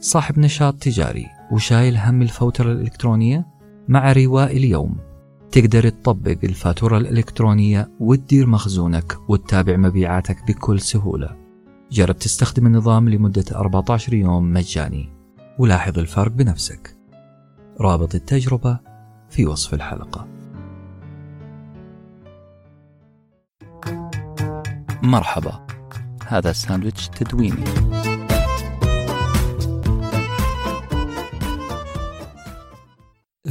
صاحب نشاط تجاري وشايل هم الفوترة الإلكترونية مع رواء اليوم. تقدر تطبق الفاتورة الإلكترونية وتدير مخزونك وتتابع مبيعاتك بكل سهولة. جرب تستخدم النظام لمدة 14 يوم مجاني. ولاحظ الفرق بنفسك. رابط التجربة في وصف الحلقة. مرحبا. هذا ساندويتش تدويني.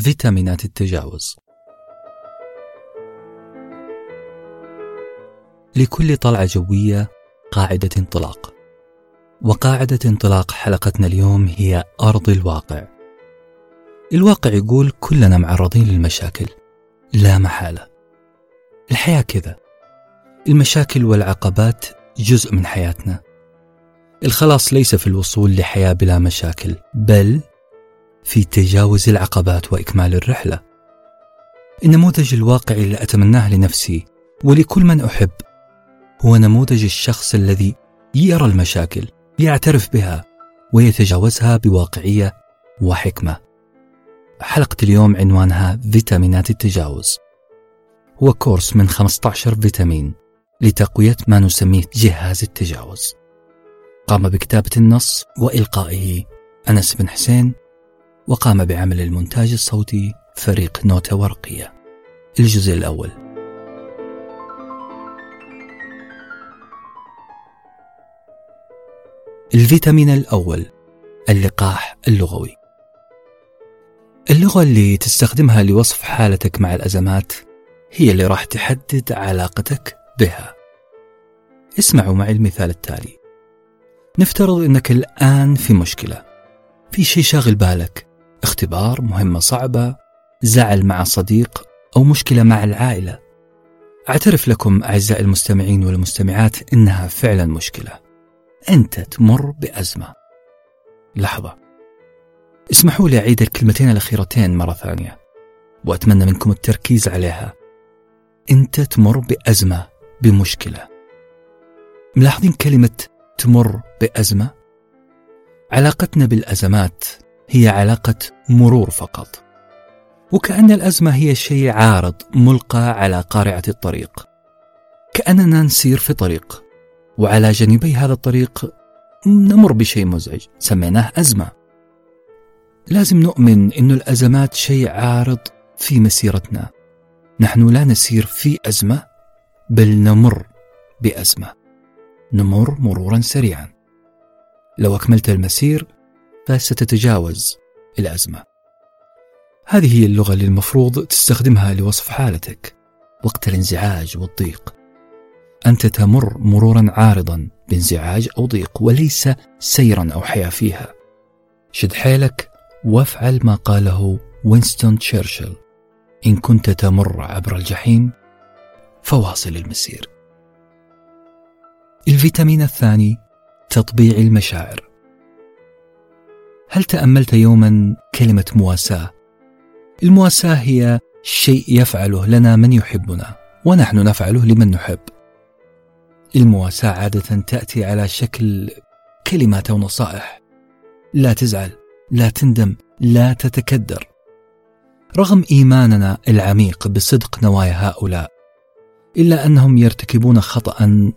فيتامينات التجاوز. لكل طلعة جوية قاعدة انطلاق. وقاعدة انطلاق حلقتنا اليوم هي أرض الواقع. الواقع يقول كلنا معرضين للمشاكل لا محالة. الحياة كذا. المشاكل والعقبات جزء من حياتنا. الخلاص ليس في الوصول لحياة بلا مشاكل بل في تجاوز العقبات وإكمال الرحلة. النموذج الواقعي اللي أتمناه لنفسي ولكل من أحب هو نموذج الشخص الذي يرى المشاكل يعترف بها ويتجاوزها بواقعية وحكمة. حلقة اليوم عنوانها فيتامينات التجاوز. هو كورس من 15 فيتامين لتقوية ما نسميه جهاز التجاوز. قام بكتابة النص وإلقائه أنس بن حسين وقام بعمل المونتاج الصوتي فريق نوتة ورقية الجزء الأول. الفيتامين الأول. اللقاح اللغوي. اللغة اللي تستخدمها لوصف حالتك مع الأزمات هي اللي راح تحدد علاقتك بها. اسمعوا معي المثال التالي. نفترض أنك الآن في مشكلة. في شيء شاغل بالك. اختبار مهمة صعبة زعل مع صديق أو مشكلة مع العائلة. أعترف لكم أعزائي المستمعين والمستمعات إنها فعلا مشكلة. أنت تمر بأزمة. لحظة. اسمحوا لي أعيد الكلمتين الأخيرتين مرة ثانية وأتمنى منكم التركيز عليها. أنت تمر بأزمة بمشكلة. ملاحظين كلمة تمر بأزمة؟ علاقتنا بالأزمات هي علاقة مرور فقط. وكأن الأزمة هي شيء عارض ملقى على قارعة الطريق. كأننا نسير في طريق وعلى جانبي هذا الطريق نمر بشيء مزعج سميناه أزمة. لازم نؤمن أن الأزمات شيء عارض في مسيرتنا. نحن لا نسير في أزمة بل نمر بأزمة. نمر مرورا سريعا. لو أكملت المسير فستتجاوز الأزمة. هذه هي اللغة اللي المفروض تستخدمها لوصف حالتك وقت الانزعاج والضيق. أنت تمر مرورا عارضا بانزعاج أو ضيق وليس سيرا أو حياة فيها. شد حيلك وافعل ما قاله وينستون تشرشل إن كنت تمر عبر الجحيم فواصل المسير. الفيتامين الثاني تطبيع المشاعر. هل تأملت يوما كلمة مواساة؟ المواساة هي شيء يفعله لنا من يحبنا ونحن نفعله لمن نحب. المواساة عادة تأتي على شكل كلمات أو نصائح. لا تزعل لا تندم لا تتكدر. رغم إيماننا العميق بصدق نوايا هؤلاء إلا أنهم يرتكبون خطأ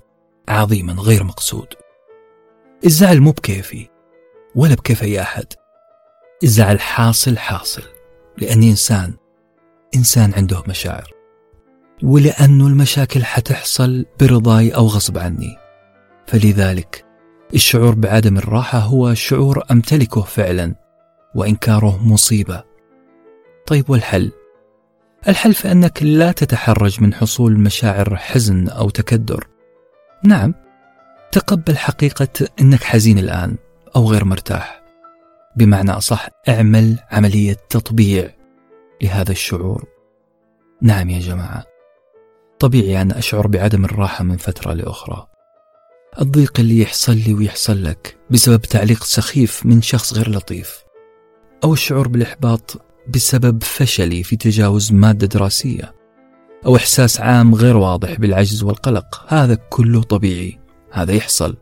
عظيما غير مقصود. الزعل مو بكيفي ولا بكيف أي أحد. الزعل حاصل حاصل. لأني إنسان إنسان عنده مشاعر. ولأنه المشاكل حتحصل برضاي أو غصب عني. فلذلك الشعور بعدم الراحة هو شعور أمتلكه فعلا وإنكاره مصيبة. طيب والحل؟ الحل في أنك لا تتحرج من حصول مشاعر حزن أو تكدر. نعم تقبل حقيقة أنك حزين الآن. أو غير مرتاح. بمعنى أصح اعمل عملية تطبيع لهذا الشعور. نعم يا جماعة. طبيعي أن أشعر بعدم الراحة من فترة لأخرى. الضيق اللي يحصل لي ويحصل لك بسبب تعليق سخيف من شخص غير لطيف أو الشعور بالإحباط بسبب فشلي في تجاوز مادة دراسية أو إحساس عام غير واضح بالعجز والقلق. هذا كله طبيعي. هذا يحصل.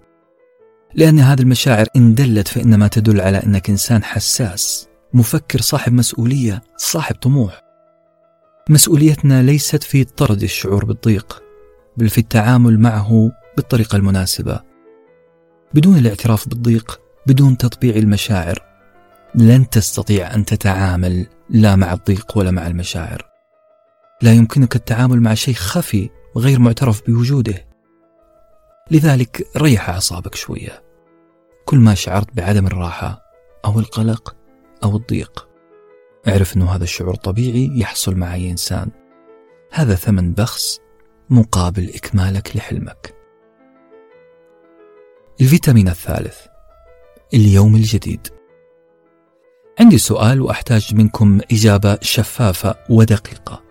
لأن هذه المشاعر إن دلت فإنما تدل على أنك إنسان حساس مفكر صاحب مسؤولية صاحب طموح. مسؤوليتنا ليست في طرد الشعور بالضيق بل في التعامل معه بالطريقة المناسبة. بدون الاعتراف بالضيق بدون تطبيع المشاعر لن تستطيع أن تتعامل لا مع الضيق ولا مع المشاعر. لا يمكنك التعامل مع شيء خفي وغير معترف بوجوده. لذلك ريح أعصابك شوية. كل ما شعرت بعدم الراحة أو القلق أو الضيق. أعرف أنه هذا الشعور طبيعي يحصل مع أي إنسان. هذا ثمن بخس مقابل إكمالك لحلمك. الفيتامين الثالث اليوم الجديد. عندي سؤال وأحتاج منكم إجابة شفافة ودقيقة.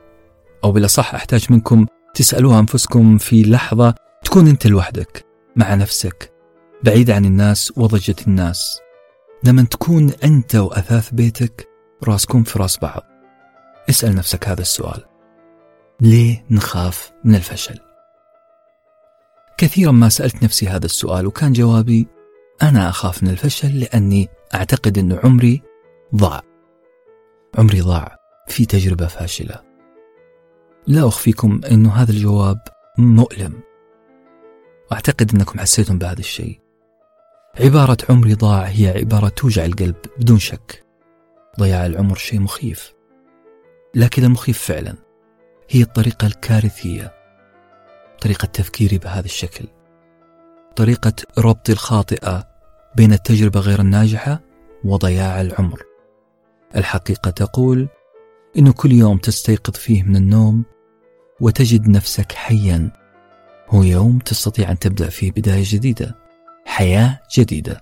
أو بالأصح أحتاج منكم تسألوها أنفسكم في لحظة تكون أنت لوحدك مع نفسك. بعيد عن الناس وضجة الناس. لما تكون أنت وأثاث بيتك راسكم في راس بعض. اسأل نفسك هذا السؤال. ليه نخاف من الفشل؟ كثيرا ما سألت نفسي هذا السؤال وكان جوابي أنا أخاف من الفشل لأني أعتقد أن عمري ضاع. عمري ضاع في تجربة فاشلة. لا أخفيكم أن هذا الجواب مؤلم. وأعتقد أنكم حسيتم بهذا الشيء. عبارة عمري ضاع هي عبارة توجع القلب بدون شك. ضياع العمر شيء مخيف. لكن المخيف فعلا هي الطريقة الكارثية. طريقة تفكيري بهذا الشكل. طريقة ربطي الخاطئة بين التجربة غير الناجحة وضياع العمر. الحقيقة تقول إنه كل يوم تستيقظ فيه من النوم وتجد نفسك حيا. هو يوم تستطيع أن تبدأ فيه بداية جديدة. حياة جديدة.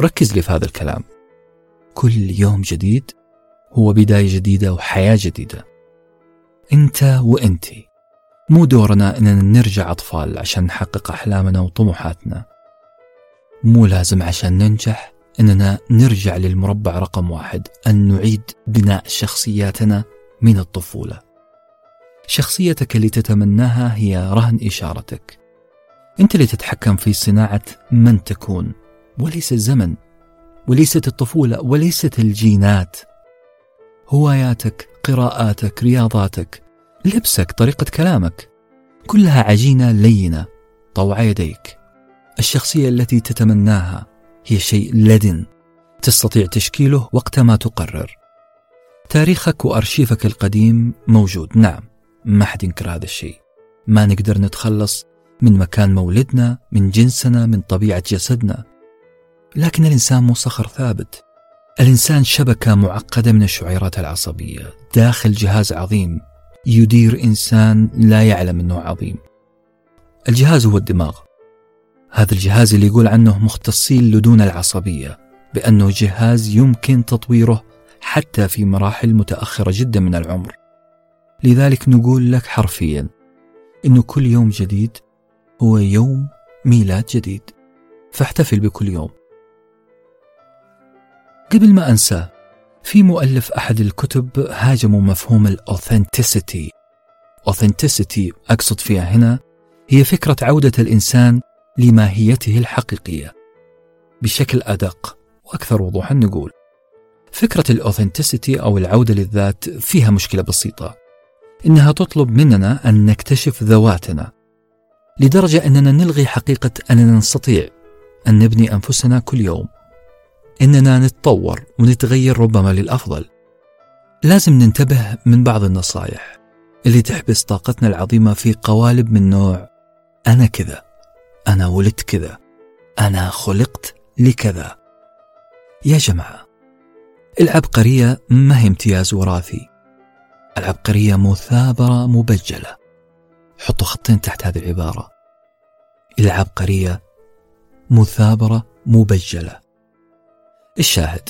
ركز لي في هذا الكلام. كل يوم جديد هو بداية جديدة وحياة جديدة. أنت وأنتي مو دورنا أننا نرجع أطفال عشان نحقق أحلامنا وطموحاتنا. مو لازم عشان ننجح أننا نرجع للمربع رقم واحد أن نعيد بناء شخصياتنا من الطفولة. شخصيتك اللي تتمناها هي رهن إشارتك. أنت اللي تتحكم في صناعة من تكون وليس الزمن وليست الطفولة وليست الجينات. هواياتك قراءاتك رياضاتك لبسك طريقة كلامك كلها عجينة لينة طوع يديك. الشخصية التي تتمناها هي شيء لدن تستطيع تشكيله وقت ما تقرر. تاريخك وأرشيفك القديم موجود. نعم ما حد ينكر هذا الشيء. ما نقدر نتخلص من مكان مولدنا من جنسنا من طبيعة جسدنا. لكن الإنسان مو صخر ثابت. الإنسان شبكة معقدة من الشعيرات العصبية. داخل جهاز عظيم. يدير إنسان لا يعلم أنه عظيم. الجهاز هو الدماغ. هذا الجهاز اللي يقول عنه مختصي اللدون العصبية بأنه جهاز يمكن تطويره حتى في مراحل متأخرة جدا من العمر. لذلك نقول لك حرفيا أنه كل يوم جديد هو يوم ميلاد جديد. فاحتفل بكل يوم. قبل ما أنسى في مؤلف أحد الكتب هاجموا مفهوم الأوثنتسيتي أوثنتسيتي أقصد فيها هنا هي فكرة عودة الإنسان لماهيته الحقيقية. بشكل أدق وأكثر وضوحا نقول فكرة الأوثنتسيتي أو العودة للذات فيها مشكلة بسيطة. إنها تطلب مننا أن نكتشف ذواتنا. لدرجة أننا نلغي حقيقة أننا نستطيع أن نبني أنفسنا كل يوم. إننا نتطور ونتغير ربما للأفضل. لازم ننتبه من بعض النصائح اللي تحبس طاقتنا العظيمة في قوالب من نوع أنا كذا أنا ولدت كذا أنا خلقت لكذا. يا جماعة العبقرية ما هي امتياز وراثي؟ العبقرية مثابرة مبجلة. حطوا خطين تحت هذه العبارة. العبقرية مثابرة مبجلة. الشاهد.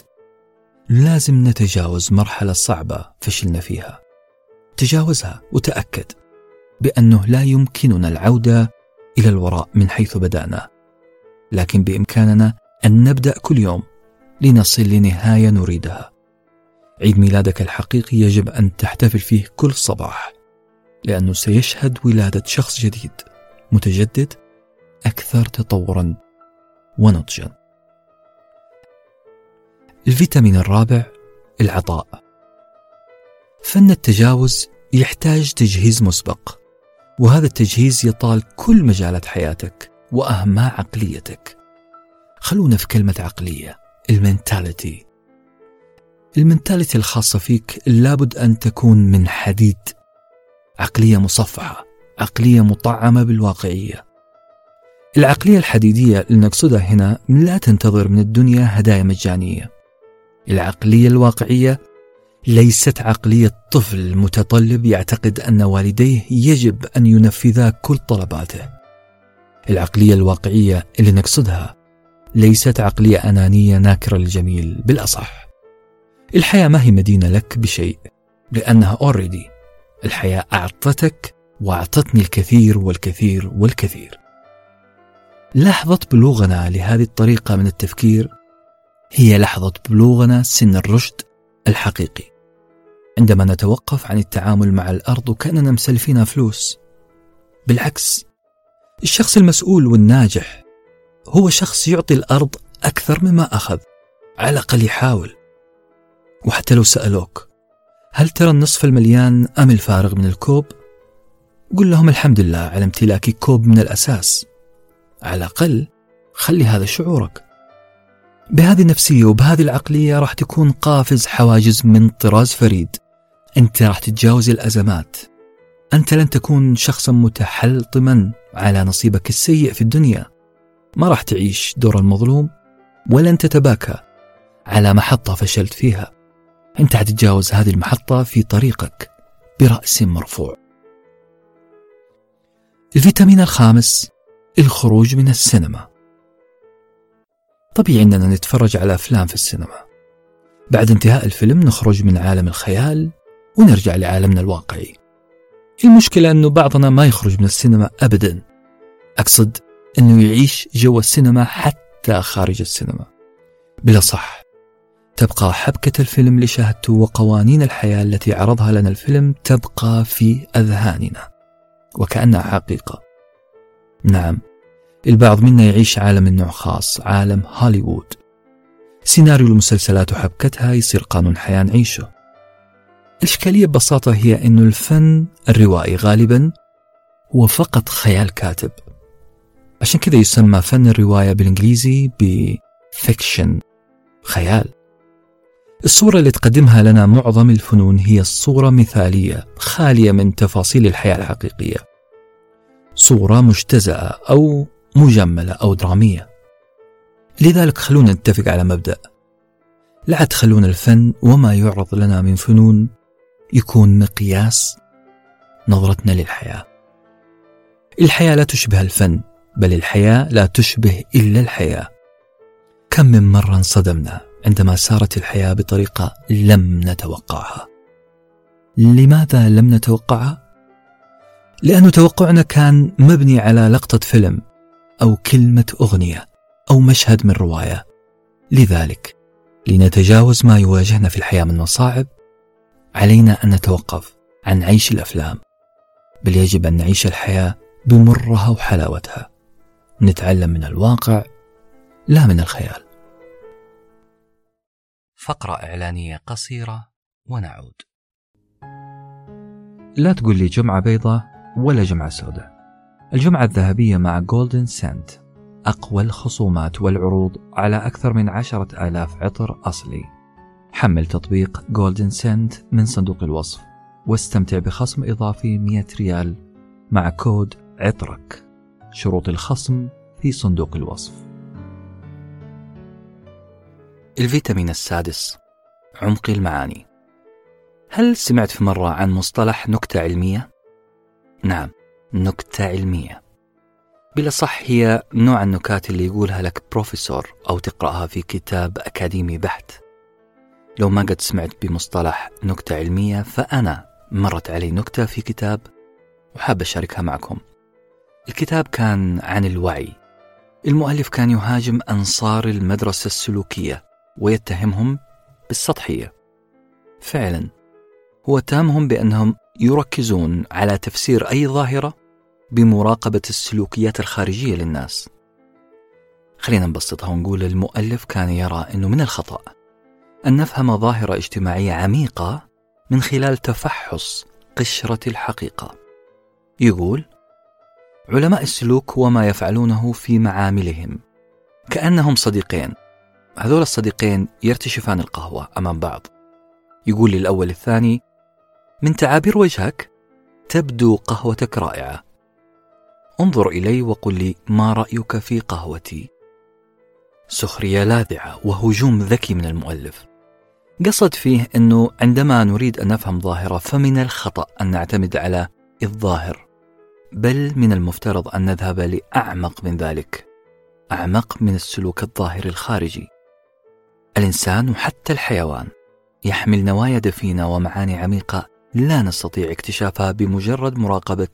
لازم نتجاوز مرحلة صعبة فشلنا فيها. تجاوزها وتأكد بأنه لا يمكننا العودة إلى الوراء من حيث بدأنا. لكن بإمكاننا أن نبدأ كل يوم لنصل لنهاية نريدها. عيد ميلادك الحقيقي يجب أن تحتفل فيه كل صباح. لأنه سيشهد ولادة شخص جديد متجدد أكثر تطورا ونضجا. الفيتامين الرابع العطاء. فن التجاوز يحتاج تجهيز مسبق وهذا التجهيز يطال كل مجالات حياتك وأهمها عقليتك. خلونا في كلمة عقلية المنتاليتي. المنتاليتي الخاصة فيك لابد أن تكون من حديد عقلية مصفحة عقلية مطعمة بالواقعية. العقلية الحديدية اللي نقصدها هنا لا تنتظر من الدنيا هدايا مجانية. العقلية الواقعية ليست عقلية طفل متطلب يعتقد أن والديه يجب أن ينفذا كل طلباته. العقلية الواقعية اللي نقصدها ليست عقلية أنانية ناكرة للجميل بالأصح. الحياة ما هي مدينة لك بشيء لأنها أوريدي الحياة أعطتك وأعطتني الكثير والكثير والكثير. لحظة بلوغنا لهذه الطريقة من التفكير هي لحظة بلوغنا سن الرشد الحقيقي. عندما نتوقف عن التعامل مع الأرض وكأننا مسلفينها فلوس. بالعكس الشخص المسؤول والناجح هو شخص يعطي الأرض أكثر مما أخذ على الأقل يحاول. وحتى لو سألوك هل ترى النصف المليان أم الفارغ من الكوب؟ قل لهم الحمد لله على امتلاكي كوب من الأساس. على الأقل خلي هذا شعورك. بهذه النفسية وبهذه العقلية راح تكون قافز حواجز من طراز فريد. أنت راح تتجاوز الأزمات. أنت لن تكون شخصا متحلطما على نصيبك السيء في الدنيا. ما راح تعيش دور المظلوم ولن تتباكى على محطة فشلت فيها. أنت حتتجاوز هذه المحطة في طريقك برأس مرفوع. الفيتامين الخامس الخروج من السينما. طبيعي أننا نتفرج على أفلام في السينما. بعد انتهاء الفيلم نخرج من عالم الخيال ونرجع لعالمنا الواقعي. المشكلة أنه بعضنا ما يخرج من السينما أبدا. أقصد أنه يعيش جو السينما حتى خارج السينما. بلا صح. تبقى حبكة الفيلم اللي شاهدته وقوانين الحياة التي عرضها لنا الفيلم تبقى في أذهاننا. وكأنها حقيقة. نعم البعض منا يعيش عالم من نوع خاص عالم هوليوود. سيناريو المسلسلات وحبكتها يصير قانون حياة نعيشه. الإشكالية ببساطة هي أن الفن الروائي غالبا هو فقط خيال كاتب. عشان كذا يسمى فن الرواية بالإنجليزي ب fiction خيال. الصورة اللي تقدمها لنا معظم الفنون هي الصورة مثالية خالية من تفاصيل الحياة الحقيقية. صورة مجتزأة أو مجملة أو درامية. لذلك خلونا نتفق على مبدأ. لا تخلون الفن وما يعرض لنا من فنون يكون مقياس نظرتنا للحياة. الحياة لا تشبه الفن بل الحياة لا تشبه إلا الحياة. كم من مرة انصدمنا عندما سارت الحياة بطريقة لم نتوقعها. لماذا لم نتوقعها؟ لأن توقعنا كان مبني على لقطة فيلم أو كلمة أغنية أو مشهد من رواية. لذلك لنتجاوز ما يواجهنا في الحياة من مصاعب علينا أن نتوقف عن عيش الأفلام. بل يجب أن نعيش الحياة بمرها وحلاوتها. نتعلم من الواقع لا من الخيال. فقرة إعلانية قصيرة ونعود. لا تقول لي جمعة بيضاء ولا جمعة سوداء. الجمعة الذهبية مع Golden Scent أقوى الخصومات والعروض على أكثر من عشرة آلاف عطر أصلي. حمل تطبيق Golden Scent من صندوق الوصف واستمتع بخصم إضافي 100 ريال مع كود عطرك. شروط الخصم في صندوق الوصف. الفيتامين السادس عمق المعاني. هل سمعت في مرة عن مصطلح نكتة علمية؟ نعم نكتة علمية. بلا صح هي نوع النكات اللي يقولها لك بروفيسور أو تقرأها في كتاب أكاديمي بحت. لو ما قد سمعت بمصطلح نكتة علمية فأنا مرت علي نكتة في كتاب وحاب أشاركها معكم. الكتاب كان عن الوعي. المؤلف كان يهاجم أنصار المدرسة السلوكية. ويتهمهم بالسطحية. فعلا هو اتهمهم بأنهم يركزون على تفسير أي ظاهرة بمراقبة السلوكيات الخارجية للناس. خلينا نبسطها ونقول المؤلف كان يرى أنه من الخطأ أن نفهم ظاهرة اجتماعية عميقة من خلال تفحص قشرة الحقيقة. يقول علماء السلوك وما يفعلونه في معاملهم كأنهم صديقين هذول الصديقين يرتشفان القهوة أمام بعض. يقول للأول الثاني من تعابير وجهك تبدو قهوتك رائعة. انظر إلي وقل لي ما رأيك في قهوتي. سخرية لاذعة وهجوم ذكي من المؤلف. قصد فيه أنه عندما نريد أن نفهم ظاهرة فمن الخطأ أن نعتمد على الظاهر بل من المفترض أن نذهب لأعمق من ذلك أعمق من السلوك الظاهري الخارجي. الإنسان وحتى الحيوان يحمل نوايا دفينة ومعاني عميقة لا نستطيع اكتشافها بمجرد مراقبة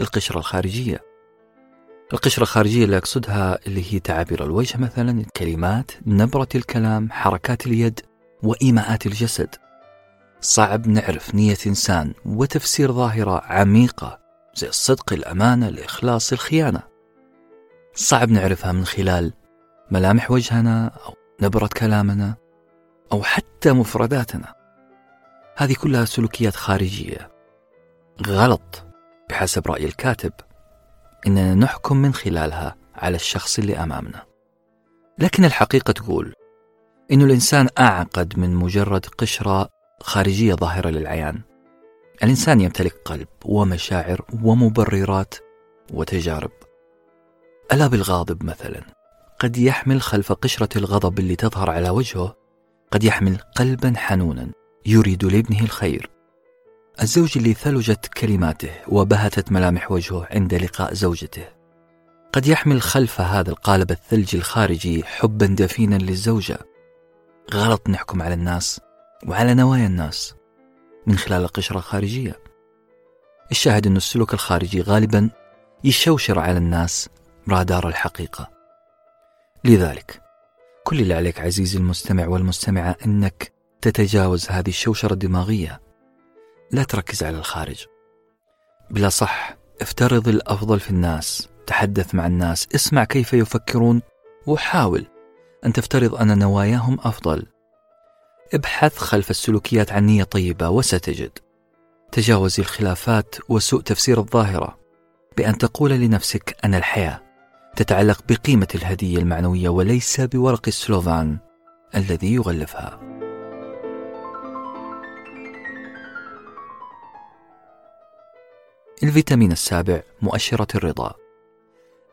القشرة الخارجية. القشرة الخارجية اللي أقصدها اللي هي تعابير الوجه مثلا الكلمات نبرة الكلام حركات اليد وإيماءات الجسد. صعب نعرف نية إنسان وتفسير ظاهرة عميقة زي الصدق الأمانة الإخلاص الخيانة. صعب نعرفها من خلال ملامح وجهنا أو نبرة كلامنا أو حتى مفرداتنا. هذه كلها سلوكيات خارجية. غلط بحسب رأي الكاتب. إننا نحكم من خلالها على الشخص اللي أمامنا. لكن الحقيقة تقول إن الإنسان أعقد من مجرد قشرة خارجية ظاهرة للعيان. الإنسان يمتلك قلب ومشاعر ومبررات وتجارب. ألا بالغاضب مثلا؟ قد يحمل خلف قشرة الغضب اللي تظهر على وجهه قد يحمل قلبا حنونا يريد لابنه الخير. الزوج اللي ثلجت كلماته وبهتت ملامح وجهه عند لقاء زوجته. قد يحمل خلف هذا القالب الثلجي الخارجي حبا دفينا للزوجة. غلط نحكم على الناس وعلى نوايا الناس من خلال القشرة الخارجية الشاهد أن السلوك الخارجي غالبا يشوشر على الناس رادار الحقيقة. لذلك. كل اللي عليك عزيزي المستمع والمستمعة أنك تتجاوز هذه الشوشرة الدماغية. لا تركز على الخارج. بلا صح افترض الأفضل في الناس تحدث مع الناس اسمع كيف يفكرون وحاول أن تفترض أن نواياهم أفضل. ابحث خلف السلوكيات عن نية طيبة وستجد. تجاوز الخلافات وسوء تفسير الظاهرة بأن تقول لنفسك أن الحياة. تتعلق بقيمة الهدية المعنوية وليس بورق السلوفان الذي يغلفها. الفيتامين السابع مؤشرة الرضا.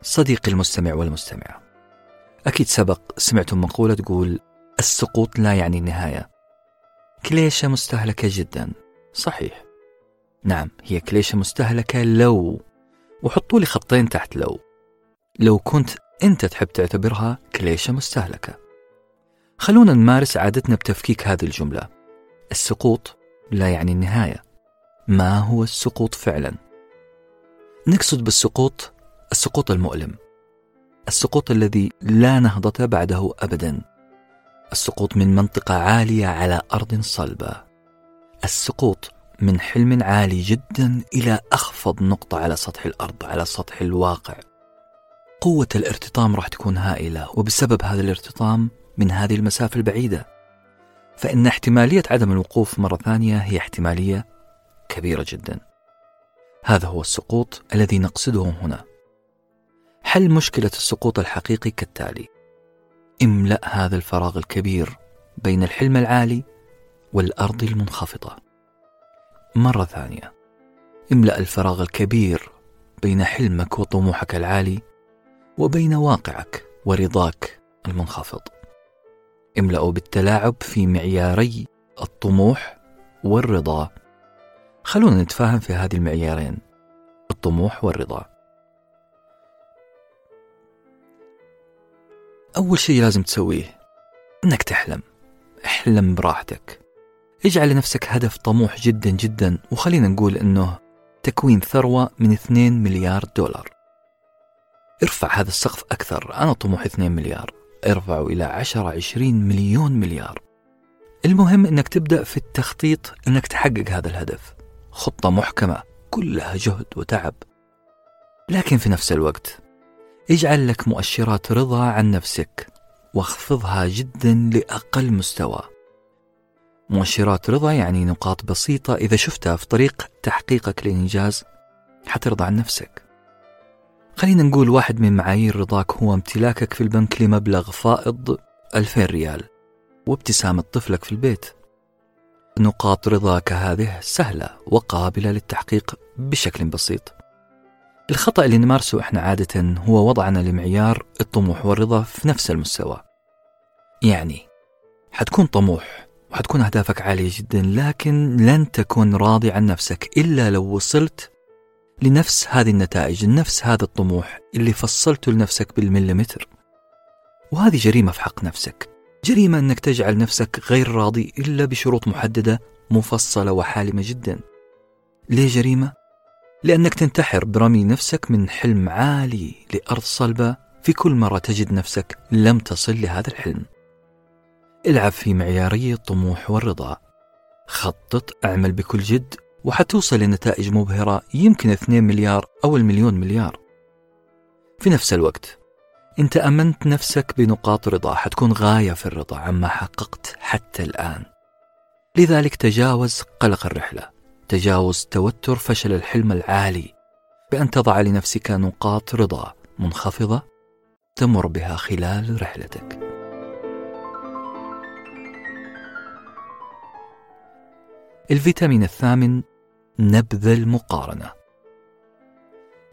صديقي المستمع والمستمعة. أكيد سبق سمعتم مقولة تقول: السقوط لا يعني النهاية. كليشة مستهلكة جدا. صحيح. نعم هي كليشة مستهلكة لو وحطوا لي خطين تحت لو لو كنت أنت تحب تعتبرها كليشة مستهلكة. خلونا نمارس عادتنا بتفكيك هذه الجملة. السقوط لا يعني النهاية. ما هو السقوط فعلا؟ نقصد بالسقوط السقوط المؤلم. السقوط الذي لا نهضة بعده أبدا. السقوط من منطقة عالية على أرض صلبة. السقوط من حلم عالي جدا إلى أخفض نقطة على سطح الأرض على سطح الواقع. قوة الارتطام راح تكون هائلة وبسبب هذا الارتطام من هذه المسافة البعيدة. فإن احتمالية عدم الوقوف مرة ثانية هي احتمالية كبيرة جدا. هذا هو السقوط الذي نقصده هنا. حل مشكلة السقوط الحقيقي كالتالي املأ هذا الفراغ الكبير بين الحلم العالي والأرض المنخفضة. مرة ثانية املأ الفراغ الكبير بين حلمك وطموحك العالي وبين واقعك ورضاك المنخفض. املأوا بالتلاعب في معياري الطموح والرضا. خلونا نتفاهم في هذه المعيارين الطموح والرضا. أول شيء لازم تسويه إنك تحلم. احلم براحتك. اجعل لنفسك هدف طموح جدا جدا وخلينا نقول إنه تكوين ثروة من 2 مليار دولار. ارفع هذا السقف أكثر. أنا طموحي 2 مليار. ارفعه إلى 10 20 مليون مليار. المهم أنك تبدأ في التخطيط أنك تحقق هذا الهدف. خطة محكمة كلها جهد وتعب. لكن في نفس الوقت اجعل لك مؤشرات رضا عن نفسك واخفضها جدا لأقل مستوى. مؤشرات رضا يعني نقاط بسيطة إذا شفتها في طريق تحقيقك للإنجاز حترضى عن نفسك. خلينا نقول واحد من معايير رضاك هو امتلاكك في البنك لمبلغ فائض 2000 ريال وابتسامة طفلك في البيت. نقاط رضاك هذه سهلة وقابلة للتحقيق بشكل بسيط. الخطأ اللي نمارسه إحنا عادة هو وضعنا لمعيار الطموح والرضا في نفس المستوى. يعني حتكون طموح وحتكون أهدافك عالية جدا لكن لن تكون راضي عن نفسك إلا لو وصلت لنفس هذه النتائج نفس هذا الطموح اللي فصلته لنفسك بالمليمتر. وهذه جريمة في حق نفسك. جريمة أنك تجعل نفسك غير راضي إلا بشروط محددة مفصلة وحالمة جدا. ليه جريمة؟ لأنك تنتحر برمي نفسك من حلم عالي لأرض صلبة. في كل مرة تجد نفسك لم تصل لهذا الحلم. العب في معيارية الطموح والرضا. خطط أعمل بكل جد. وحتوصل لنتائج مبهرة يمكن 2 مليار أو المليون مليار. في نفس الوقت إنت أمنت نفسك بنقاط رضا حتكون غاية في الرضا عما حققت حتى الآن. لذلك تجاوز قلق الرحلة تجاوز توتر فشل الحلم العالي بأن تضع لنفسك نقاط رضا منخفضة تمر بها خلال رحلتك. الفيتامين الثامن نبذ المقارنة.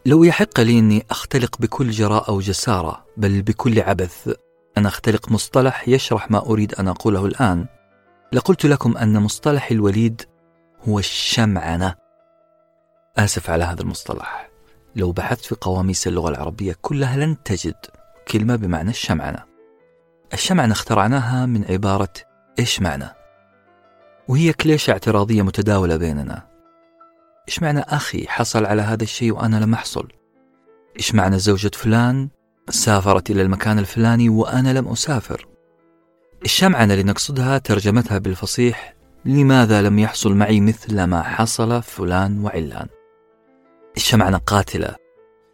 لو يحق لي أني أختلق بكل جراءة وجسارة بل بكل عبث أن أختلق مصطلح يشرح ما أريد أن أقوله الآن لقلت لكم أن مصطلح الوليد هو الشمعنة. آسف على هذا المصطلح. لو بحثت في قواميس اللغة العربية كلها لن تجد كلمة بمعنى الشمعنة. الشمعنة اخترعناها من عبارة إيش معنى؟ وهي كليشة اعتراضية متداولة بيننا. إيش معنى أخي حصل على هذا الشيء وأنا لم أحصل؟ إيش معنى زوجة فلان سافرت إلى المكان الفلاني وأنا لم أسافر؟ الشمعنة اللي نقصدها ترجمتها بالفصيح لماذا لم يحصل معي مثل ما حصل فلان وعلان؟ الشمعنة قاتلة؟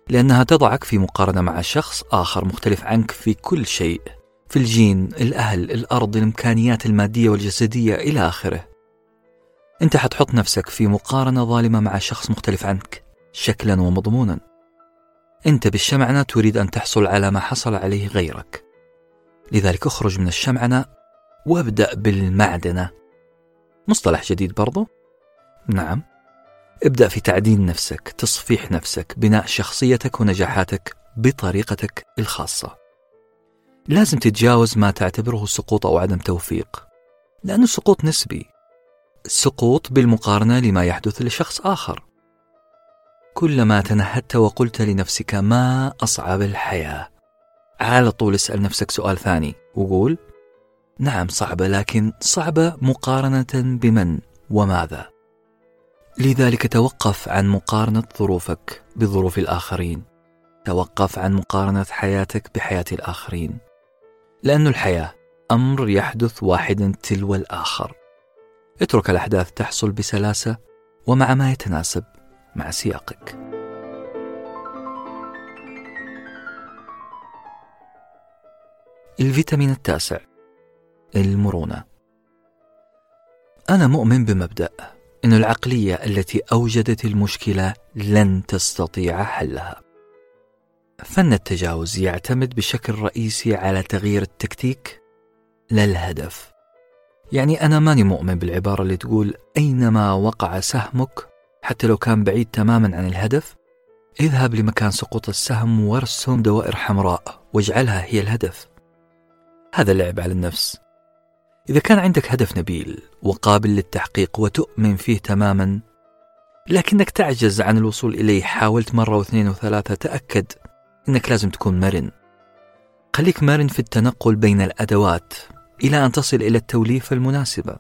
لأنها تضعك في مقارنة مع شخص آخر مختلف عنك في كل شيء في الجين، الأهل، الأرض، الإمكانيات المادية والجسدية إلى آخره. أنت حتحط نفسك في مقارنة ظالمة مع شخص مختلف عنك شكلا ومضمونا. أنت بالشمعنة تريد أن تحصل على ما حصل عليه غيرك. لذلك اخرج من الشمعنة وابدأ بالمعدنة. مصطلح جديد برضو؟ نعم. ابدأ في تعديل نفسك تصفيح نفسك بناء شخصيتك ونجاحاتك بطريقتك الخاصة. لازم تتجاوز ما تعتبره سقوط أو عدم توفيق لأنه السقوط نسبي. سقوط بالمقارنة لما يحدث لشخص آخر. كلما تنهدت وقلت لنفسك ما أصعب الحياة. على طول اسأل نفسك سؤال ثاني وقول نعم صعبة لكن صعبة مقارنة بمن وماذا؟ لذلك توقف عن مقارنة ظروفك بظروف الآخرين. توقف عن مقارنة حياتك بحياة الآخرين. لأن الحياة أمر يحدث واحدا تلو الآخر. اترك الأحداث تحصل بسلاسة ومع ما يتناسب مع سياقك. الفيتامين التاسع المرونة أنا مؤمن بمبدأ أن العقلية التي أوجدت المشكلة لن تستطيع حلها. فن التجاوز يعتمد بشكل رئيسي على تغيير التكتيك لا الهدف. يعني أنا ماني مؤمن بالعبارة اللي تقول أينما وقع سهمك حتى لو كان بعيد تماما عن الهدف اذهب لمكان سقوط السهم وارسم دوائر حمراء واجعلها هي الهدف. هذا لعب على النفس. إذا كان عندك هدف نبيل وقابل للتحقيق وتؤمن فيه تماما لكنك تعجز عن الوصول إليه حاولت مرة واثنين وثلاثة تأكد أنك لازم تكون مرن. خليك مرن في التنقل بين الأدوات. إلى أن تصل إلى التوليفة المناسبة.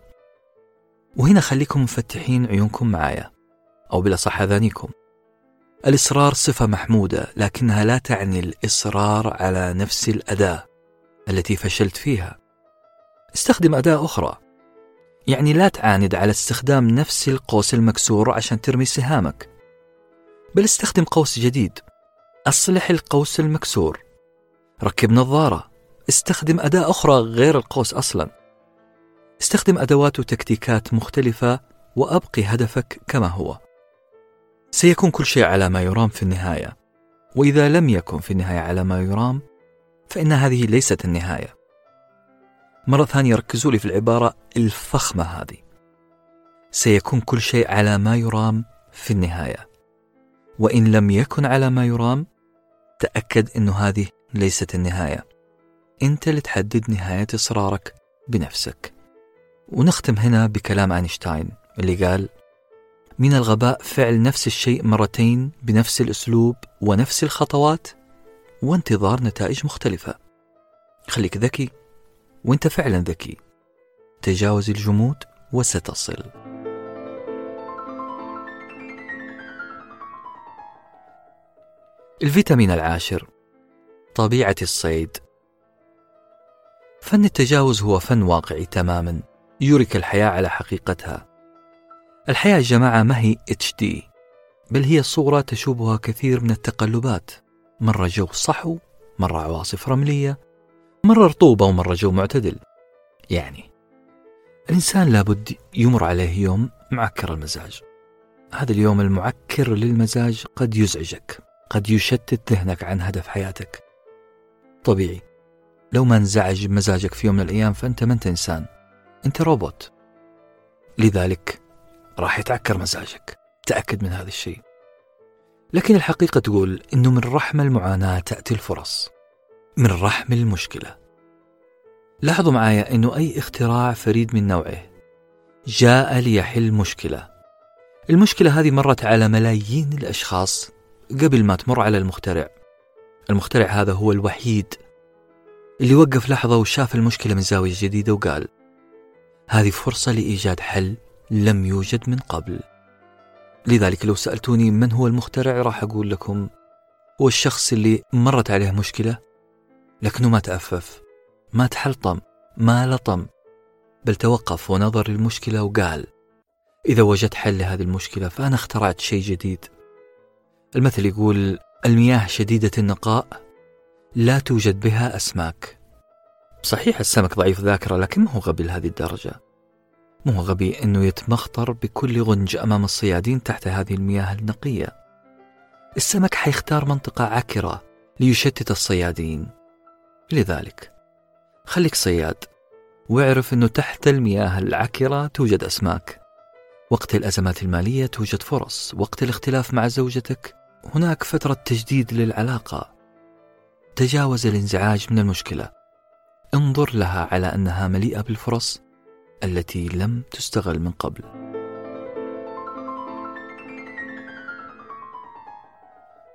وهنا خليكم مفتحين عيونكم معايا أو بالأصح أذانيكم الإصرار صفة محمودة لكنها لا تعني الإصرار على نفس الأداة التي فشلت فيها. استخدم أداة أخرى يعني لا تعاند على استخدام نفس القوس المكسور عشان ترمي سهامك بل استخدم قوس جديد. أصلح القوس المكسور. ركب نظارة. استخدم أداة أخرى غير القوس أصلا. استخدم أدوات وتكتيكات مختلفة وأبقي هدفك كما هو. سيكون كل شيء على ما يرام في النهاية. وإذا لم يكن في النهاية على ما يرام فإن هذه ليست النهاية. مرة ثانية ركزوا لي في العبارة الفخمة هذه. سيكون كل شيء على ما يرام في النهاية. وإن لم يكن على ما يرام تأكد أن هذه ليست النهاية. أنت اللي تحدد نهاية إصرارك بنفسك. ونختم هنا بكلام أينشتاين اللي قال من الغباء فعل نفس الشيء مرتين بنفس الأسلوب ونفس الخطوات وانتظار نتائج مختلفة. خليك ذكي وأنت فعلا ذكي. تجاوز الجمود وستصل. الفيتامين العاشر طبيعة الصيد. فن التجاوز هو فن واقعي تماما يوريك الحياة على حقيقتها. الحياة يا جماعة ما هي HD بل هي صورة تشوبها كثير من التقلبات. مرة جو صحو مرة عواصف رملية مرة رطوبة ومرة جو معتدل. يعني الإنسان لابد يمر عليه يوم معكر المزاج. هذا اليوم المعكر للمزاج قد يزعجك قد يشتت ذهنك عن هدف حياتك. طبيعي لو ما انزعج مزاجك في يوم من الأيام فأنت ما أنت إنسان. أنت روبوت. لذلك راح يتعكر مزاجك. تأكد من هذا الشيء. لكن الحقيقة تقول أنه من رحم المعاناة تأتي الفرص. من رحم المشكلة. لاحظوا معايا أنه أي اختراع فريد من نوعه جاء ليحل مشكلة. المشكلة هذه مرت على ملايين الأشخاص قبل ما تمر على المخترع. المخترع هذا هو الوحيد اللي وقف لحظة وشاف المشكلة من زاوية جديدة وقال هذه فرصة لإيجاد حل لم يوجد من قبل. لذلك لو سألتوني من هو المخترع راح أقول لكم هو الشخص اللي مرت عليه مشكلة لكنه ما تأفف ما تحلطم ما لطم بل توقف ونظر للمشكلة وقال إذا وجدت حل لهذه المشكلة فأنا اخترعت شيء جديد. المثل يقول المياه شديدة النقاء لا توجد بها أسماك. صحيح السمك ضعيف ذاكرة لكن ما هو غبي لهذه الدرجة. مو غبي أنه يتمخطر بكل غنج أمام الصيادين تحت هذه المياه النقية. السمك حيختار منطقة عكرة ليشتت الصيادين. لذلك خليك صياد واعرف أنه تحت المياه العكرة توجد أسماك. وقت الأزمات المالية توجد فرص وقت الاختلاف مع زوجتك هناك فترة تجديد للعلاقة. تجاوز الانزعاج من المشكلة. انظر لها على أنها مليئة بالفرص التي لم تستغل من قبل.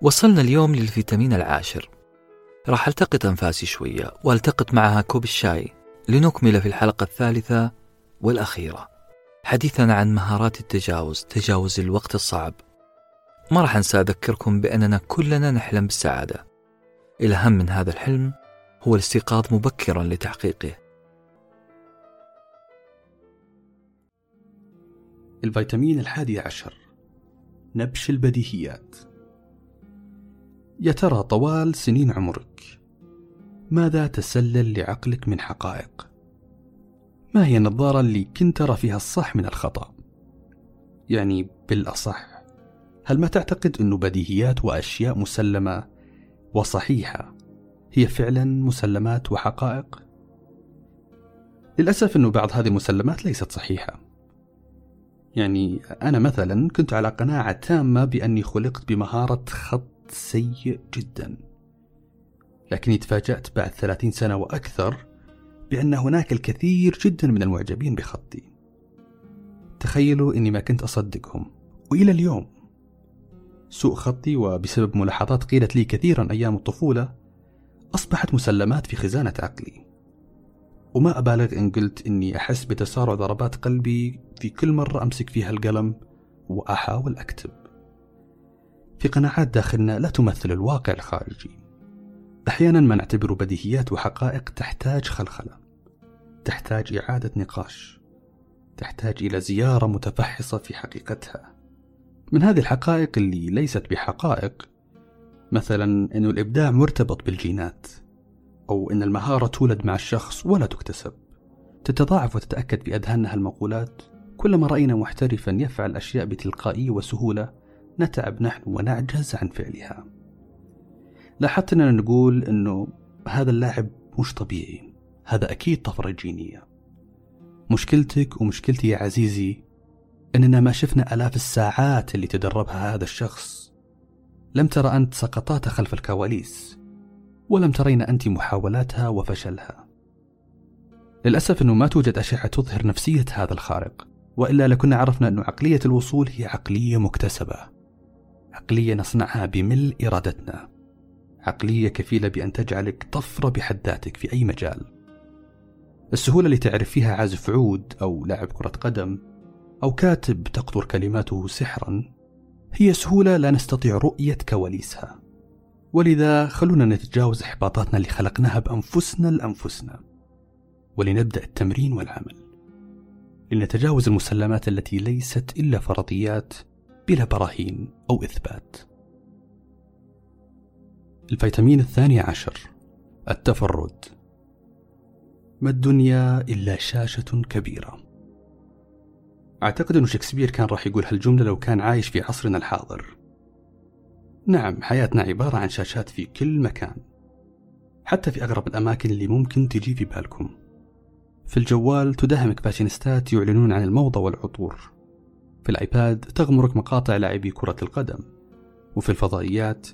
وصلنا اليوم للفيتامين العاشر. راح ألتقط أنفاسي شوية وألتقط معها كوب الشاي لنكمل في الحلقة الثالثة والأخيرة. حديثا عن مهارات التجاوز تجاوز الوقت الصعب. ما راح أنسى أذكركم بأننا كلنا نحلم بالسعادة. الأهم من هذا الحلم هو الاستيقاظ مبكرا لتحقيقه. الفيتامين الحادي عشر نبش البديهيات. يا ترى طوال سنين عمرك ماذا تسلل لعقلك من حقائق؟ ما هي النظارة اللي كنت ترى فيها الصح من الخطأ؟ يعني بالأصح هل ما تعتقد أنه بديهيات وأشياء مسلمة وصحيحة. هي فعلا مسلمات وحقائق؟ للأسف أنه بعض هذه المسلمات ليست صحيحة. يعني أنا مثلا كنت على قناعة تامة بأني خلقت بمهارة خط سيء جدا. لكني تفاجأت بعد ثلاثين سنة وأكثر بأن هناك الكثير جدا من المعجبين بخطي. تخيلوا أني ما كنت أصدقهم. وإلى اليوم سوء خطي وبسبب ملاحظات قيلت لي كثيرا أيام الطفولة أصبحت مسلمات في خزانة عقلي. وما أبالغ إن قلت إني أحس بتسارع ضربات قلبي في كل مرة أمسك فيها القلم وأحاول أكتب. في قناعات داخلنا لا تمثل الواقع الخارجي. أحيانا ما نعتبر بديهيات وحقائق تحتاج خلخلة. تحتاج إعادة نقاش. تحتاج إلى زيارة متفحصة في حقيقتها. من هذه الحقائق اللي ليست بحقائق مثلا أن الإبداع مرتبط بالجينات أو أن المهارة تولد مع الشخص ولا تكتسب. تتضاعف وتتأكد في أذهاننا هالمقولات كلما رأينا محترفا يفعل أشياء بتلقائية وسهولة نتعب نحن ونعجز عن فعلها. لاحظت أننا نقول أنه هذا اللاعب مش طبيعي. هذا أكيد طفرة جينية. مشكلتك ومشكلتي يا عزيزي أننا ما شفنا ألاف الساعات اللي تدربها هذا الشخص. لم ترى أنت سقطاتها خلف الكواليس ولم ترين أنت محاولاتها وفشلها. للأسف أنه ما توجد أشعة تظهر نفسية هذا الخارق وإلا لكنا عرفنا أن عقلية الوصول هي عقلية مكتسبة. عقلية نصنعها بملء إرادتنا. عقلية كفيلة بأن تجعلك طفرة بحد ذاتك في أي مجال. السهولة اللي تعرف فيها عازف عود أو لاعب كرة قدم أو كاتب تقطر كلماته سحرا هي سهولة لا نستطيع رؤية كواليسها ولذا خلونا نتجاوز إحباطاتنا اللي خلقناها بأنفسنا لأنفسنا. ولنبدأ التمرين والعمل. لنتجاوز المسلمات التي ليست إلا فرضيات بلا براهين أو إثبات. الفيتامين الثاني عشر التفرد. ما الدنيا إلا شاشة كبيرة. أعتقد أن شكسبير كان راح يقول هالجملة لو كان عايش في عصرنا الحاضر. نعم حياتنا عبارة عن شاشات في كل مكان حتى في أغرب الأماكن اللي ممكن تجي في بالكم. في الجوال تداهمك فاشينيستات يعلنون عن الموضة والعطور. في الآيباد تغمرك مقاطع لاعبي كرة القدم. وفي الفضائيات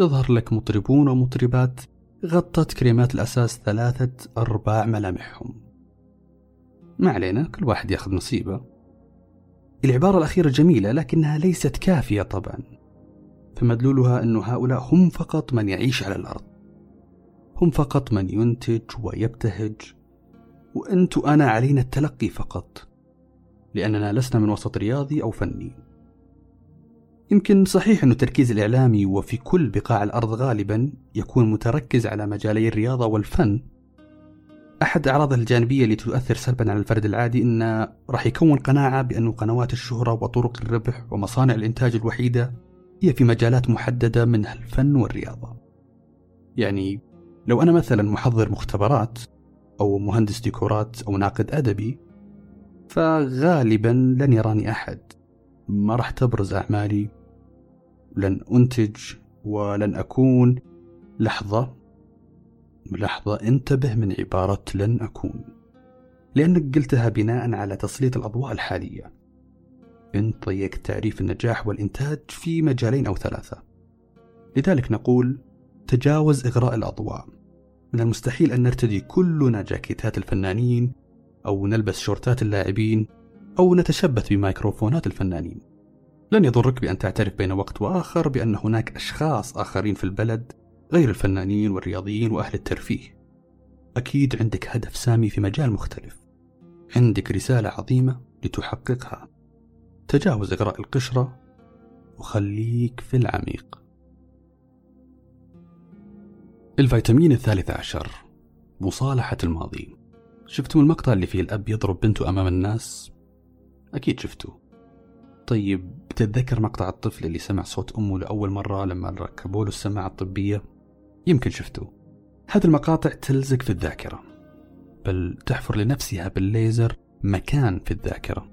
يظهر لك مطربون ومطربات غطت كريمات الأساس ثلاثة أرباع ملامحهم. ما علينا كل واحد ياخذ نصيبه. العبارة الأخيرة جميلة لكنها ليست كافية طبعا. فمدلولها أن هؤلاء هم فقط من يعيش على الأرض. هم فقط من ينتج ويبتهج وأنت وأنا علينا التلقي فقط لأننا لسنا من وسط رياضي أو فني. يمكن صحيح أن التركيز الإعلامي وفي كل بقاع الأرض غالبا يكون متركز على مجالي الرياضة والفن أحد أعراضه الجانبية اللي تؤثر سلبا على الفرد العادي أنه راح يكون قناعة بأن قنوات الشهرة وطرق الربح ومصانع الإنتاج الوحيدة هي في مجالات محددة منها الفن والرياضة. يعني لو أنا مثلا محضر مختبرات أو مهندس ديكورات أو ناقد أدبي فغالبا لن يراني أحد. ما راح تبرز أعمالي لن أنتج ولن أكون. لحظة لحظة انتبه من عبارة لن أكون لأنك قلتها بناء على تسليط الأضواء الحالية. انت ضيقت تعريف النجاح والإنتاج في مجالين أو ثلاثة. لذلك نقول تجاوز إغراء الأضواء. من المستحيل أن نرتدي كلنا جاكيتات الفنانين أو نلبس شورتات اللاعبين أو نتشبث بميكروفونات الفنانين. لن يضرك بأن تعترف بين وقت وآخر بأن هناك أشخاص آخرين في البلد غير الفنانين والرياضيين وأهل الترفيه. أكيد عندك هدف سامي في مجال مختلف. عندك رسالة عظيمة لتحققها. تجاوز إغراء القشرة وخليك في العميق. الفيتامين الثالث عشر. مصالحة الماضي. شفتم المقطع اللي فيه الأب يضرب بنته أمام الناس؟ أكيد شفتوه. طيب بتتذكر مقطع الطفل اللي سمع صوت أمه لأول مرة لما ركبوا له السماعة الطبية؟ يمكن شفتوه. هذه المقاطع تلزق في الذاكرة بل تحفر لنفسها بالليزر مكان في الذاكرة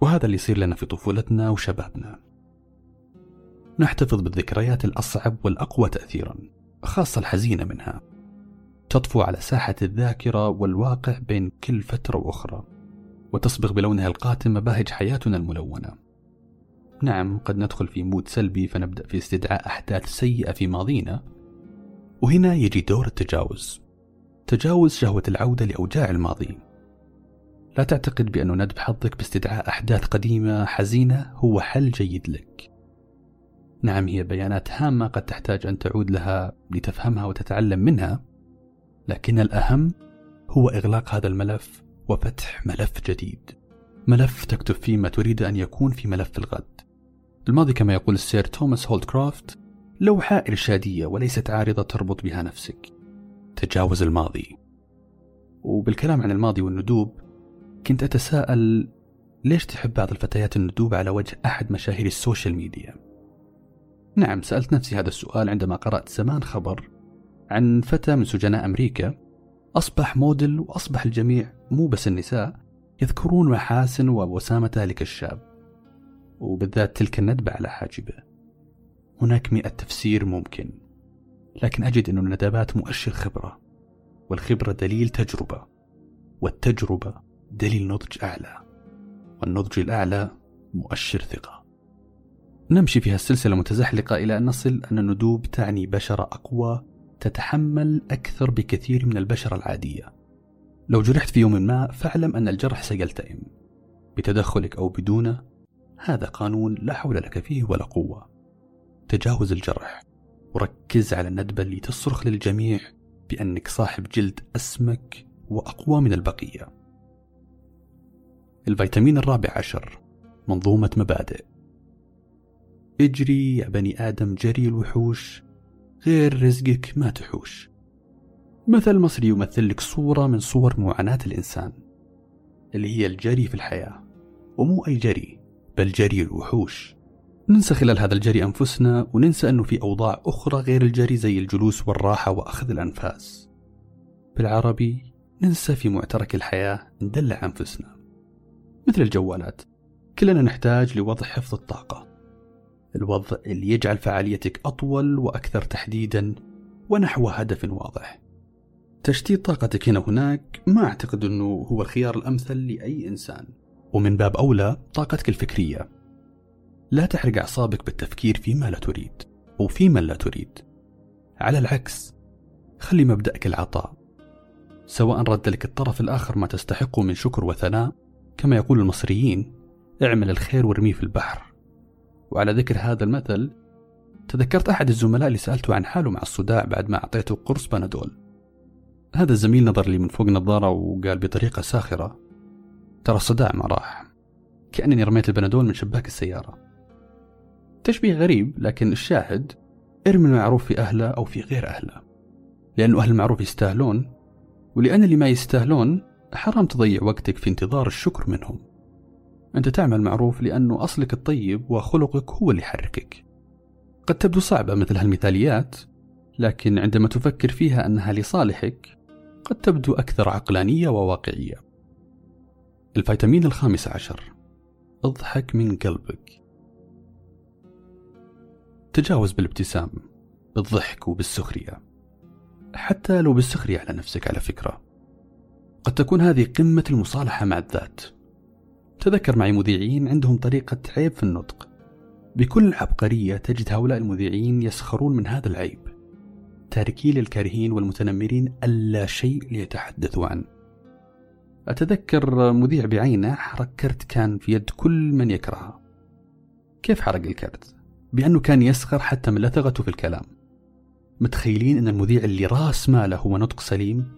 وهذا اللي يصير لنا في طفولتنا وشبابنا. نحتفظ بالذكريات الأصعب والأقوى تأثيرا خاصة الحزينة منها. تطفو على ساحة الذاكرة والواقع بين كل فترة وأخرى وتصبغ بلونها القاتم مباهج حياتنا الملونة. نعم قد ندخل في مود سلبي فنبدأ في استدعاء أحداث سيئة في ماضينا وهنا يجي دور التجاوز. تجاوز شهوة العودة لأوجاع الماضي. لا تعتقد بأن ندب حظك باستدعاء أحداث قديمة حزينة هو حل جيد لك. نعم هي بيانات هامة قد تحتاج أن تعود لها لتفهمها وتتعلم منها لكن الأهم هو إغلاق هذا الملف وفتح ملف جديد. ملف تكتب فيه ما تريد أن يكون في ملف الغد. الماضي كما يقول السير توماس هولدكرافت لوحة إرشادية وليست عارضة تربط بها نفسك. تجاوز الماضي. وبالكلام عن الماضي والندوب كنت أتساءل ليش تحب بعض الفتيات الندوب على وجه أحد مشاهير ال social media؟ نعم سألت نفسي هذا السؤال عندما قرأت زمان خبر عن فتى من سجناء أمريكا. أصبح موديل وأصبح الجميع مو بس النساء يذكرون محاسن ووسامة ذلك الشاب. وبالذات تلك الندبة على حاجبه. هناك مئة تفسير ممكن لكن أجد أن الندبات مؤشر خبرة والخبرة دليل تجربة والتجربة دليل نضج أعلى والنضج الأعلى مؤشر ثقة. نمشي في هالسلسلة متزحلقة إلى أن نصل أن الندوب تعني بشرة أقوى تتحمل أكثر بكثير من البشرة العادية. لو جرحت في يوم ما فاعلم أن الجرح سيلتئم. بتدخلك أو بدونه هذا قانون لا حول لك فيه ولا قوة. تجاوز الجرح. وركز على الندبة اللي تصرخ للجميع بأنك صاحب جلد أسمك وأقوى من البقية. الفيتامين الرابع عشر منظومة مبادئ. اجري يا بني آدم جري الوحوش غير رزقك ما تحوش. مثل مصري يمثل لك صورة من صور معاناة الإنسان. اللي هي الجري في الحياة ومو أي جري بل جري الوحوش. ننسى خلال هذا الجري أنفسنا وننسى أنه في أوضاع أخرى غير الجري زي الجلوس والراحة وأخذ الأنفاس. بالعربي ننسى في معترك الحياة ندلع أنفسنا. مثل الجوالات كلنا نحتاج لوضع حفظ الطاقة. الوضع اللي يجعل فعاليتك أطول وأكثر تحديدا ونحو هدف واضح. تشتيت طاقتك هنا وهناك ما أعتقد أنه هو الخيار الأمثل لأي إنسان. ومن باب أولى طاقتك الفكرية. لا تحرق أعصابك بالتفكير فيما لا تريد أو فيما لا تريد. على العكس خلي مبدأك العطاء. سواء رد لك الطرف الآخر ما تستحقه من شكر وثناء كما يقول المصريين اعمل الخير وارميه في البحر. وعلى ذكر هذا المثل تذكرت أحد الزملاء اللي سألته عن حاله مع الصداع بعد ما أعطيته قرص بنادول. هذا الزميل نظر لي من فوق نظارة وقال بطريقة ساخرة ترى الصداع ما راح كأنني رميت البنادول من شباك السيارة. تشبيه غريب لكن الشاهد ارمي المعروف في أهله أو في غير أهله. لأنه أهل المعروف يستاهلون ولأن اللي ما يستاهلون حرام تضيع وقتك في انتظار الشكر منهم. أنت تعمل معروف لأنه أصلك الطيب وخلقك هو اللي يحركك. قد تبدو صعبة مثل هالمثاليات لكن عندما تفكر فيها أنها لصالحك قد تبدو أكثر عقلانية وواقعية. الفيتامين الخامس عشر اضحك من قلبك. تجاوز بالابتسام بالضحك وبالسخرية. حتى لو بالسخرية على نفسك على فكرة. قد تكون هذه قمة المصالحة مع الذات. تذكر معي مذيعين عندهم طريقة عيب في النطق. بكل عبقرية تجد هؤلاء المذيعين يسخرون من هذا العيب. تاركي للكارهين والمتنمرين ألا شيء ليتحدثوا عنه. أتذكر مذيع بعينه حرق كرت كان في يد كل من يكرهه. كيف حرق الكرت؟ بأنه كان يسخر حتى من لثغته في الكلام. متخيلين أن المذيع اللي راس ماله هو نطق سليم؟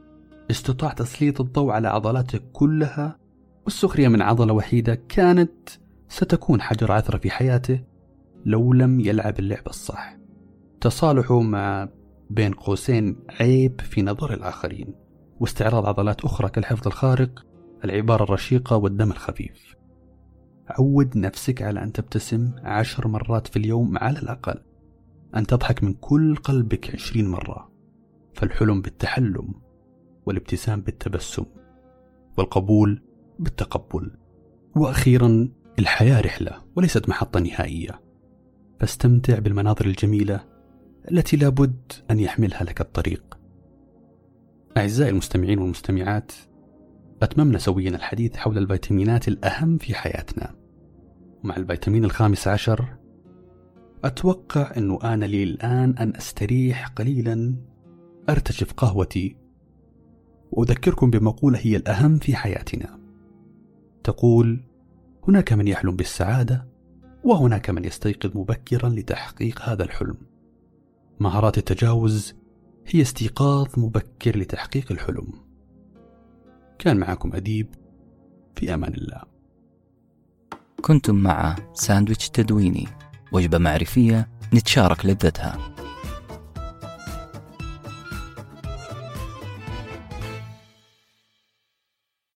استطاع تسليط الضوء على عضلاته كلها والسخرية من عضلة وحيدة كانت ستكون حجر عثرة في حياته لو لم يلعب اللعبة الصح. تصالحه مع بين قوسين عيب في نظر الآخرين واستعراض عضلات أخرى كالحفظ الخارق العبارة الرشيقة والدم الخفيف. عود نفسك على أن تبتسم عشر مرات في اليوم على الأقل. أن تضحك من كل قلبك عشرين مرة. فالحلم بالتحلم والابتسام بالتبسم والقبول بالتقبل. وأخيرا الحياة رحلة وليست محطة نهائية. فاستمتع بالمناظر الجميلة التي لابد أن يحملها لك الطريق. أعزائي المستمعين والمستمعات أتممنا سويا الحديث حول الفيتامينات الأهم في حياتنا. ومع الفيتامين الخامس عشر أتوقع إنه ان لي الآن أن أستريح قليلا أرتشف قهوتي وأذكركم بمقولة هي الأهم في حياتنا. تقول هناك من يحلم بالسعادة وهناك من يستيقظ مبكرا لتحقيق هذا الحلم. مهارات التجاوز هي استيقاظ مبكر لتحقيق الحلم. كان معكم أديب في أمان الله. كنتم مع ساندويتش تدويني وجبة معرفية نتشارك لذتها.